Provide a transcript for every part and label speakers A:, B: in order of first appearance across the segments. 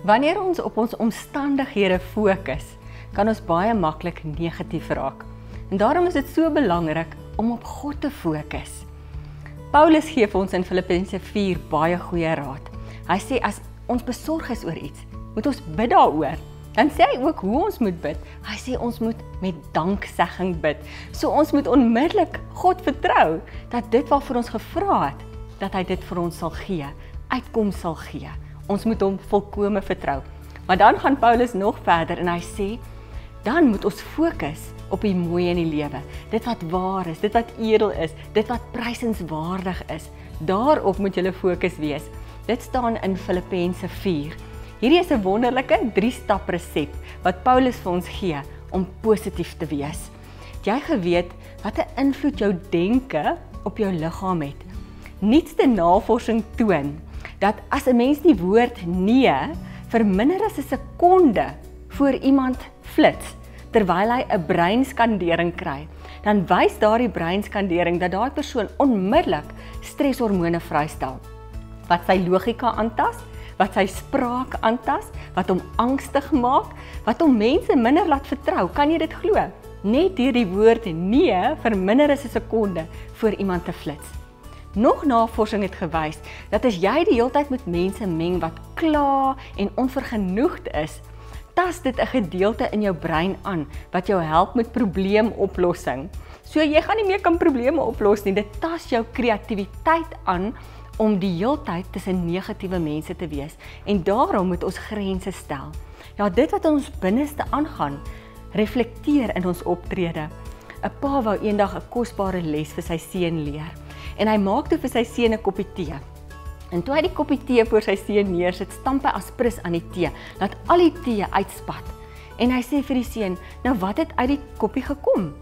A: Wanneer ons op ons omstandighede fokus, kan ons baie maklik negatief raak. En daarom is dit so belangrik om op God te fokus. Paulus gee vir ons in Filippense 4 baie goeie raad. Hy sê as ons besorg is oor iets, moet ons bid daaroor. Dan sê hy ook hoe ons moet bid. Hy sê ons moet met danksegging bid. So ons moet onmiddellik God vertrou dat dit wat vir ons gevra het, dat hy dit vir ons sal gee, uitkoms sal gee ons moet hom volkome vertrou. Maar dan gaan Paulus nog verder en hy sê dan moet ons fokus op die mooi in die lewe. Dit wat waar is, dit wat edel is, dit wat prysenswaardig is. Daarop moet jy fokus wees. Dit staan in Filippense 4. Hierdie is 'n wonderlike 3-stap resep wat Paulus vir ons gee om positief te wees. Jy geweet wat 'n invloed jou denke op jou liggaam het. Nuutste navorsing toon dat as 'n mens die woord nee vir minder as 'n sekonde voor iemand flits terwyl hy 'n breinskandering kry, dan wys daardie breinskandering dat daai persoon onmiddellik stresshormone vrystel wat sy logika aantas, wat sy spraak aantas, wat hom angstig maak, wat hom mense minder laat vertrou. Kan jy dit glo? Net deur die woord nee vir minder as 'n sekonde voor iemand te flits. Nog navorsing het gewys dat as jy die hele tyd met mense meng wat kla en onvergenoegd is, tas dit 'n gedeelte in jou brein aan wat jou help met probleemoplossing. So jy gaan nie meer kan probleme oplos nie. Dit tas jou kreatiwiteit aan om die hele tyd tussen negatiewe mense te wees en daarom moet ons grense stel. Ja, dit wat ons binneste aangaan, reflekteer in ons optrede. 'n Pa wou eendag 'n kosbare les vir sy seun leer en hy maak toe vir sy seun 'n koppie tee. En toe hy die koppie tee voor sy seun neersit, stamp hy aspris aan die tee, laat al die tee uitspat. En hy sê vir die seun, "Nou wat het uit die koppie gekom?"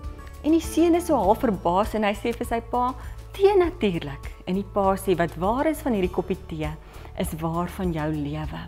A: En die seun is so half verbaas en hy sê vir sy pa, "Tee natuurlik." En die pa sê, "Wat waar is van hierdie koppie tee, is waar van jou lewe."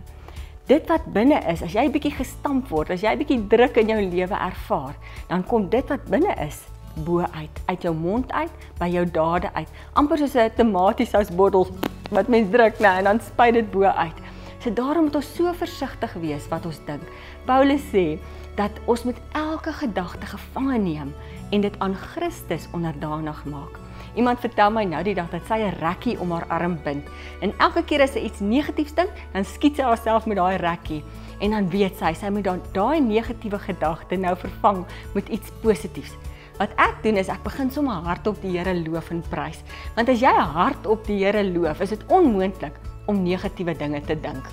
A: Dit wat binne is, as jy 'n bietjie gestamp word, as jy 'n bietjie druk in jou lewe ervaar, dan kom dit wat binne is bo uit, uit jou mond uit, by jou dade uit. amper soos 'n tomatiesous-bottel wat mens druk, nee, en dan spuit dit bo uit. So daarom moet ons so versigtig wees wat ons dink. Paulus sê dat ons met elke gedagte gevange neem en dit aan Christus onderdanig maak. Iemand vertel my nou die dag dat sy 'n rekkie om haar arm bind. En elke keer as sy iets negatiefs dink, dan skiet sy haarself met daai rekkie en dan weet sy sy moet daai negatiewe gedagte nou vervang met iets positiefs. Wat ek doen is ek begin sommer hardop die Here loof en prys. Want as jy hardop die Here loof, is dit onmoontlik om negatiewe dinge te dink.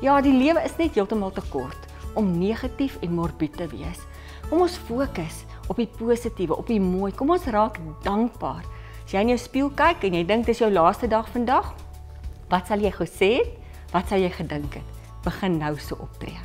A: Ja, die lewe is net heeltemal te kort om negatief en morbied te wees. Kom ons fokus op die positiewe, op die mooi. Kom ons raak dankbaar. As jy in jou spieël kyk en jy dink dis jou laaste dag vandag, wat sal jy gesê het? Wat sal jy gedink het? Begin nou so optree.